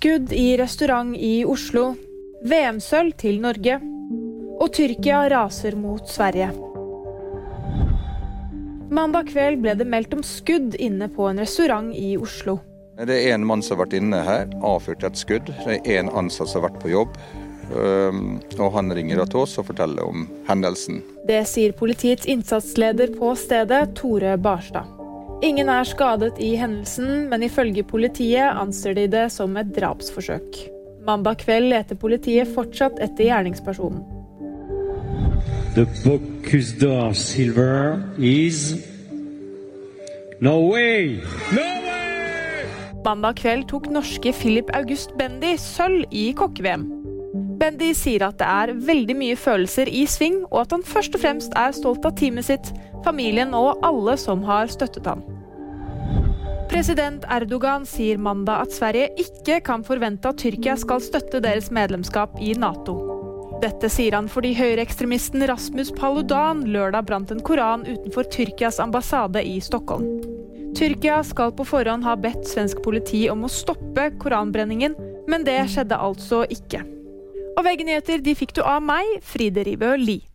Skudd i restaurant i Oslo. VM-sølv til Norge. Og Tyrkia raser mot Sverige. Mandag kveld ble det meldt om skudd inne på en restaurant i Oslo. Det er en mann som har vært inne her, avfyrt et skudd. Det er en ansatt som har vært på jobb. Og Han ringer til oss og forteller om hendelsen. Det sier politiets innsatsleder på stedet, Tore Barstad. Ingen er skadet i hendelsen, men ifølge politiet anser de det som et drapsforsøk. Mandag kveld leter politiet fortsatt etter gjerningspersonen. The Bocuse d'Or silver is Norway! Norway! Mandag kveld tok norske Philip August Bendy sølv i kokke-VM. Bendy sier at det er veldig mye følelser i sving, og at han først og fremst er stolt av teamet sitt, familien og alle som har støttet ham. President Erdogan sier mandag at Sverige ikke kan forvente at Tyrkia skal støtte deres medlemskap i Nato. Dette sier han fordi høyreekstremisten Rasmus Paludan lørdag brant en koran utenfor Tyrkias ambassade i Stockholm. Tyrkia skal på forhånd ha bedt svensk politi om å stoppe koranbrenningen, men det skjedde altså ikke. Og VG-nyheter de fikk du av meg, Fride Ribø Lie.